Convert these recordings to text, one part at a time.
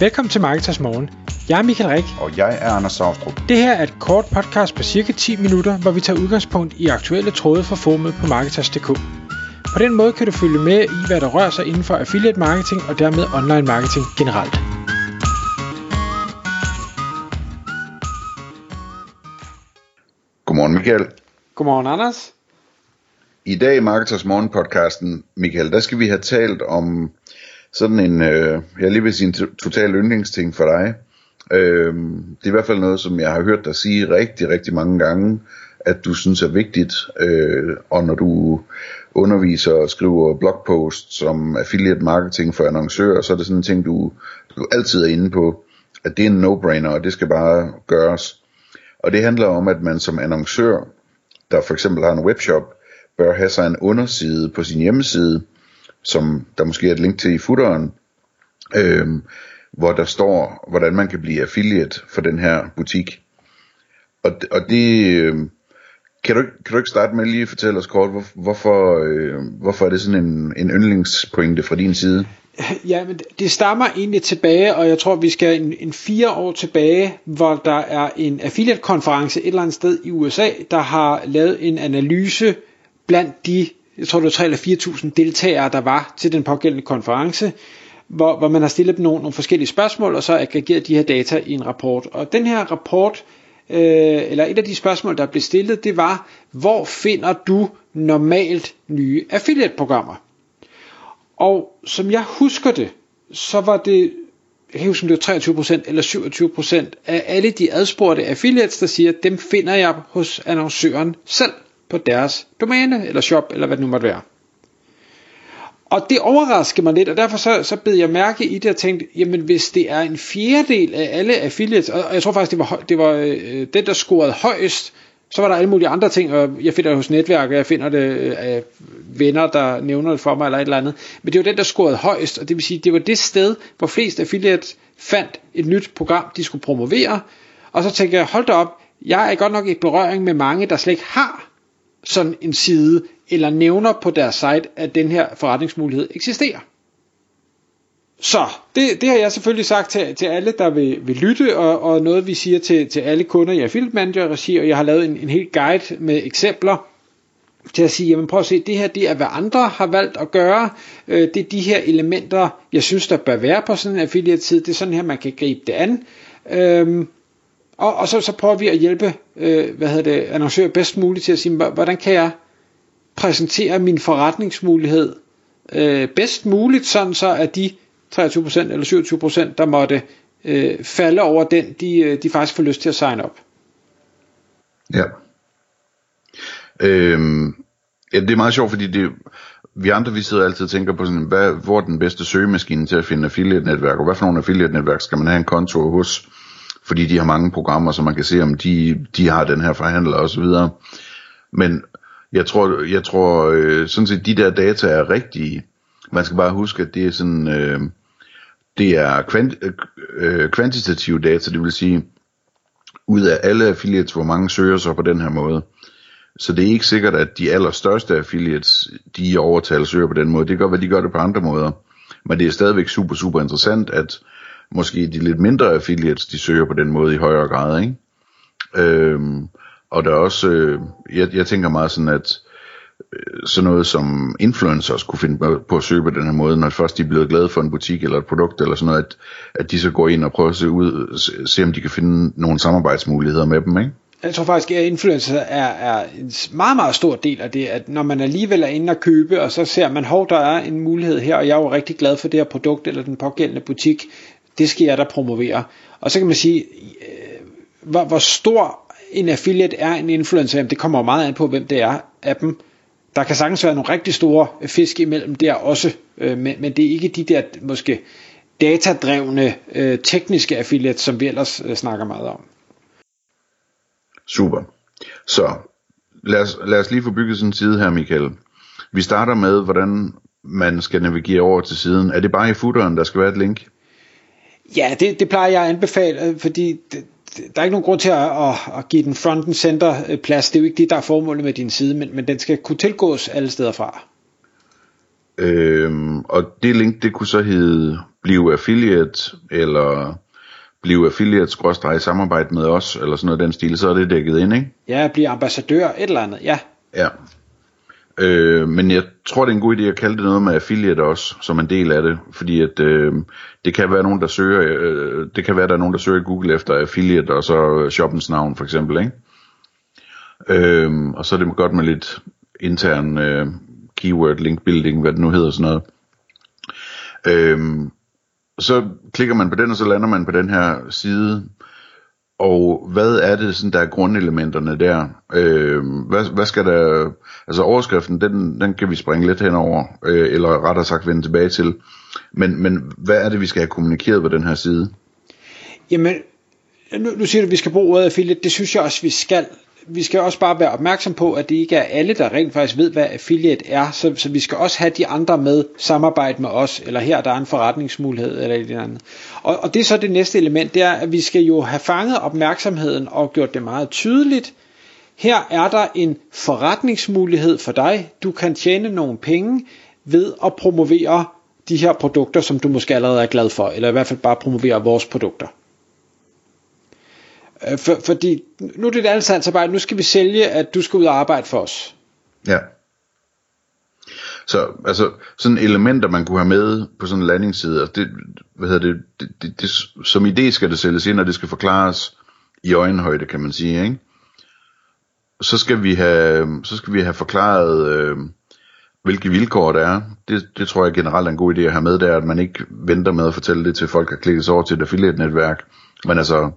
Velkommen til Marketers Morgen. Jeg er Michael Rik. Og jeg er Anders Saustrup. Det her er et kort podcast på cirka 10 minutter, hvor vi tager udgangspunkt i aktuelle tråde fra formet på Marketers.dk. På den måde kan du følge med i, hvad der rører sig inden for affiliate marketing og dermed online marketing generelt. Godmorgen Michael. Godmorgen Anders. I dag i Marketers Morgen podcasten, Michael, der skal vi have talt om sådan en, øh, jeg lige vil sige en total yndlingsting for dig. Øh, det er i hvert fald noget, som jeg har hørt dig sige rigtig, rigtig mange gange, at du synes er vigtigt, øh, og når du underviser og skriver blogposts som affiliate marketing for annoncører, så er det sådan en ting, du, du altid er inde på, at det er en no-brainer, og det skal bare gøres. Og det handler om, at man som annoncør, der for eksempel har en webshop, bør have sig en underside på sin hjemmeside, som der måske er et link til i footeren, øh, hvor der står, hvordan man kan blive affiliate for den her butik. Og, og det, øh, kan, du, kan du ikke starte med lige at fortælle os kort, hvor, hvorfor, øh, hvorfor er det sådan en, en yndlingspointe fra din side? Ja, men det stammer egentlig tilbage, og jeg tror, vi skal en, en fire år tilbage, hvor der er en affiliate-konference et eller andet sted i USA, der har lavet en analyse blandt de, jeg tror det var 3 eller 4.000 deltagere, der var til den pågældende konference, hvor, hvor man har stillet dem nogle, nogle forskellige spørgsmål, og så aggregeret de her data i en rapport. Og den her rapport, øh, eller et af de spørgsmål, der blev stillet, det var, hvor finder du normalt nye affiliate-programmer? Og som jeg husker det, så var det, jeg kan huske, om det var 23% eller 27% af alle de adspurgte affiliates, der siger, dem finder jeg hos annoncøren selv på deres domæne, eller shop, eller hvad det nu måtte være. Og det overraskede mig lidt, og derfor så, så bed jeg mærke i det og tænkte, jamen hvis det er en fjerdedel af alle affiliates, og jeg tror faktisk, det var, det var øh, den, der scorede højst, så var der alle mulige andre ting, og jeg finder det hos netværk, og jeg finder det øh, af venner, der nævner det for mig, eller et eller andet. Men det var den, der scorede højst, og det vil sige, det var det sted, hvor flest affiliates fandt et nyt program, de skulle promovere. Og så tænkte jeg, hold da op, jeg er godt nok i berøring med mange, der slet ikke har sådan en side, eller nævner på deres site, at den her forretningsmulighed eksisterer. Så det, det har jeg selvfølgelig sagt til, til alle, der vil, vil lytte, og, og noget vi siger til, til alle kunder i Affiliate Manager regi, og jeg har lavet en, en helt guide med eksempler til at sige, jamen prøv at se, det her det er hvad andre har valgt at gøre, øh, det er de her elementer, jeg synes der bør være på sådan en affiliate side, det er sådan her man kan gribe det an, øhm, og, og så, så prøver vi at hjælpe øh, hvad hedder det, annoncører bedst muligt til at sige, hvordan kan jeg præsentere min forretningsmulighed øh, bedst muligt, sådan så at de 23% eller 27%, der måtte øh, falde over den, de, øh, de faktisk får lyst til at signe op. Ja. Øhm, ja, det er meget sjovt, fordi det, vi andre vi sidder altid og tænker på sådan, hvad, hvor er den bedste søgemaskine til at finde affiliate-netværk, og hvad for nogle affiliate-netværk skal man have en konto hos, fordi de har mange programmer, så man kan se, om de, de har den her forhandler osv. Men jeg tror, jeg tror øh, sådan set, de der data er rigtige. Man skal bare huske, at det er sådan, øh, det er kvant, øh, øh, kvantitative data, det vil sige, ud af alle affiliates, hvor mange søger sig på den her måde. Så det er ikke sikkert, at de allerstørste affiliates, de overtaler søger på den måde. Det kan godt være, de gør det på andre måder. Men det er stadigvæk super, super interessant, at måske de lidt mindre affiliates, de søger på den måde i højere grad, ikke? Øhm, og der er også, øh, jeg, jeg tænker meget sådan, at øh, sådan noget som influencers kunne finde på, at søge på den her måde, når først de er blevet glade for en butik eller et produkt eller sådan noget, at, at de så går ind og prøver at se, ud, se om de kan finde nogle samarbejdsmuligheder med dem, ikke? Jeg tror faktisk, at influencer er, er en meget, meget stor del af det, at når man alligevel er inde og købe, og så ser man, hov, der er en mulighed her, og jeg er jo rigtig glad for det her produkt eller den pågældende butik, det skal jeg da promovere. Og så kan man sige, øh, hvor, hvor stor en affiliate er en influencer, det kommer meget an på, hvem det er af dem. Der kan sagtens være nogle rigtig store fisk imellem der også, øh, men, men det er ikke de der måske datadrevne øh, tekniske affiliates, som vi ellers øh, snakker meget om. Super. Så lad os, lad os lige få bygget sådan en side her, Michael. Vi starter med, hvordan man skal navigere over til siden. Er det bare i footeren, der skal være et link? Ja, det, det plejer jeg at anbefale, fordi det, der er ikke nogen grund til at, at, at give den front and center øh, plads. Det er jo ikke det, der er formålet med din side, men, men den skal kunne tilgås alle steder fra. Øhm, og det link, det kunne så hedde Bliv Affiliate, eller Bliv Affiliate, samarbejde med os, eller sådan noget den stil, så er det dækket ind, ikke? Ja, blive ambassadør, et eller andet, ja. Ja. Øh, men jeg tror, det er en god idé at kalde det noget med affiliate også, som en del af det, fordi at øh, det kan være nogen, der søger, øh, det kan være, der er nogen, der søger i Google efter affiliate, og så shoppens navn for eksempel, ikke? Øh, og så er det godt med lidt intern øh, keyword link building, hvad det nu hedder sådan noget. Øh, så klikker man på den, og så lander man på den her side, og hvad er det, sådan, der er grundelementerne der? Øh, hvad, hvad skal der... Altså overskriften, den, den kan vi springe lidt henover, øh, eller rettere sagt vende tilbage til. Men, men hvad er det, vi skal have kommunikeret på den her side? Jamen, nu, nu siger du, at vi skal bruge ordet affiliate. Det synes jeg også, vi skal vi skal også bare være opmærksom på, at det ikke er alle, der rent faktisk ved, hvad affiliate er, så, så vi skal også have de andre med samarbejde med os, eller her der er en forretningsmulighed, eller et eller andet. Og, og det er så det næste element, det er, at vi skal jo have fanget opmærksomheden og gjort det meget tydeligt. Her er der en forretningsmulighed for dig. Du kan tjene nogle penge ved at promovere de her produkter, som du måske allerede er glad for, eller i hvert fald bare promovere vores produkter. Øh, for, fordi nu er det et andet nu skal vi sælge, at du skal ud og arbejde for os. Ja. Så altså sådan elementer man kunne have med på sådan en landingsside, det, hvad hedder det, det, det, det, som idé skal det sælges ind, og det skal forklares i øjenhøjde, kan man sige, ikke? Så skal vi have, så skal vi have forklaret, øh, hvilke vilkår der er. Det, det tror jeg generelt er en god idé at have med der, at man ikke venter med at fortælle det til folk der klikkes sig over til et affiliate-netværk. Men altså,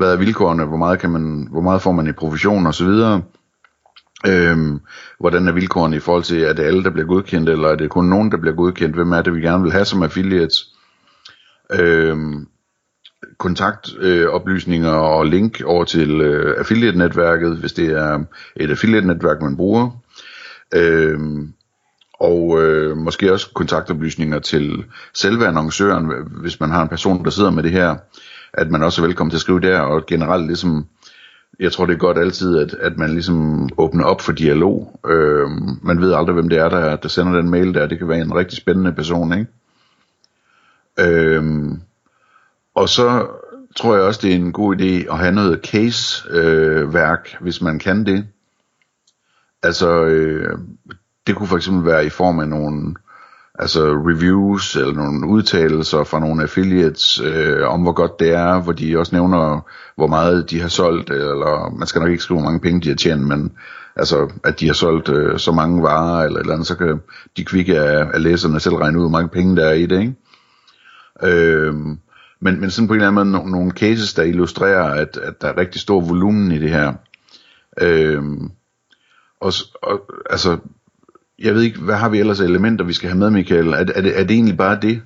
hvad er vilkårene, hvor meget, kan man, hvor meget får man i provision og så videre. Øhm, hvordan er vilkårene i forhold til, er det alle, der bliver godkendt, eller er det kun nogen, der bliver godkendt? Hvem er det, vi gerne vil have som affiliates? Øhm, kontaktoplysninger øh, og link over til øh, affiliate-netværket, hvis det er et affiliate-netværk, man bruger. Øhm, og øh, måske også kontaktoplysninger til selve annoncøren, hvis man har en person, der sidder med det her at man også er velkommen til at skrive der, og generelt ligesom, jeg tror det er godt altid, at, at man ligesom åbner op for dialog. Øh, man ved aldrig, hvem det er, der, der sender den mail der. Det kan være en rigtig spændende person, ikke? Øh, og så tror jeg også, det er en god idé at have noget case-værk, øh, hvis man kan det. Altså, øh, det kunne for eksempel være i form af nogle altså reviews eller nogle udtalelser fra nogle affiliates øh, om hvor godt det er, hvor de også nævner hvor meget de har solgt, eller man skal nok ikke skrive hvor mange penge de har tjent, men altså at de har solgt øh, så mange varer eller et eller andet, så kan de kvikke af, af læserne selv regne ud hvor mange penge der er i det, ikke? Øh, men, men sådan på en eller anden måde nogle cases, der illustrerer, at, at der er rigtig stor volumen i det her. Øh, og, og altså jeg ved ikke, hvad har vi ellers af elementer, vi skal have med, Michael? Er, er, det, er det egentlig bare øh, det?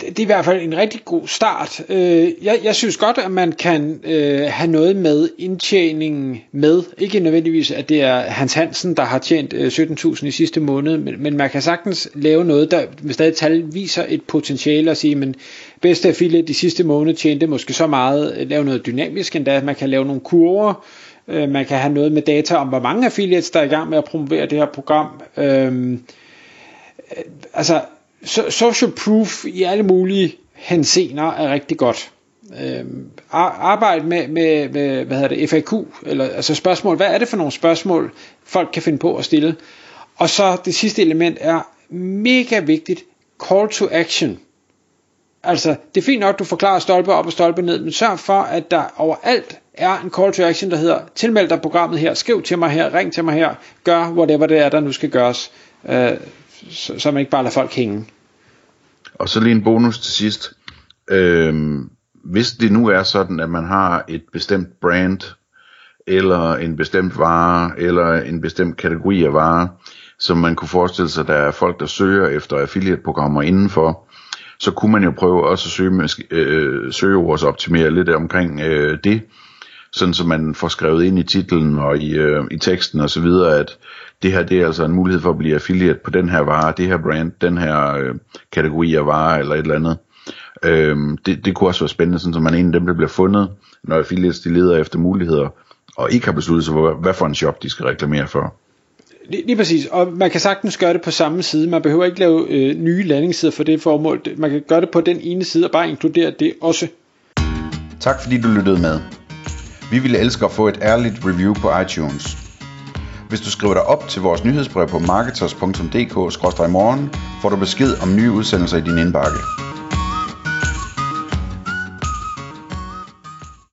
det er i hvert fald en rigtig god start. Øh, jeg, jeg synes godt, at man kan øh, have noget med indtjeningen med. Ikke nødvendigvis, at det er Hans Hansen, der har tjent øh, 17.000 i sidste måned, men, men man kan sagtens lave noget, der med stadig tal viser et potentiale og sige, men bedste affiliate de sidste måned tjente måske så meget, øh, lave noget dynamisk endda, man kan lave nogle kurver, Øh, Øh, man kan have noget med data om, hvor mange affiliates, der er i gang med at promovere det her program. Øhm, øh, altså, so, social proof i alle mulige hensener er rigtig godt. Øh, arbejde med, med, med, hvad hedder det, FAQ, eller altså spørgsmål, hvad er det for nogle spørgsmål, folk kan finde på at stille. Og så det sidste element er mega vigtigt, call to action. Altså, det er fint nok, at du forklarer stolpe op og stolpe ned, men sørg for, at der overalt er en call to action, der hedder, tilmeld dig programmet her, skriv til mig her, ring til mig her, gør whatever det er, der nu skal gøres, øh, så, så man ikke bare lader folk hænge. Og så lige en bonus til sidst. Øh, hvis det nu er sådan, at man har et bestemt brand, eller en bestemt vare, eller en bestemt kategori af varer, som man kunne forestille sig, der er folk, der søger efter affiliate-programmer indenfor, så kunne man jo prøve også at søge, øh, søge optimere lidt omkring øh, det, sådan så man får skrevet ind i titlen og i, øh, i teksten og så videre, at det her det er altså en mulighed for at blive affiliate på den her vare, det her brand, den her øh, kategori af vare eller et eller andet. Øh, det, det kunne også være spændende, sådan så man en af dem, der bliver fundet, når affiliates de leder efter muligheder, og ikke har besluttet sig for, hvad for en shop de skal reklamere for. Lige, lige præcis, og man kan sagtens gøre det på samme side. Man behøver ikke lave øh, nye landingssider for det formål. Man kan gøre det på den ene side og bare inkludere det også. Tak fordi du lyttede med. Vi ville elske at få et ærligt review på iTunes. Hvis du skriver dig op til vores nyhedsbrev på marketers.dk-morgen, får du besked om nye udsendelser i din indbakke.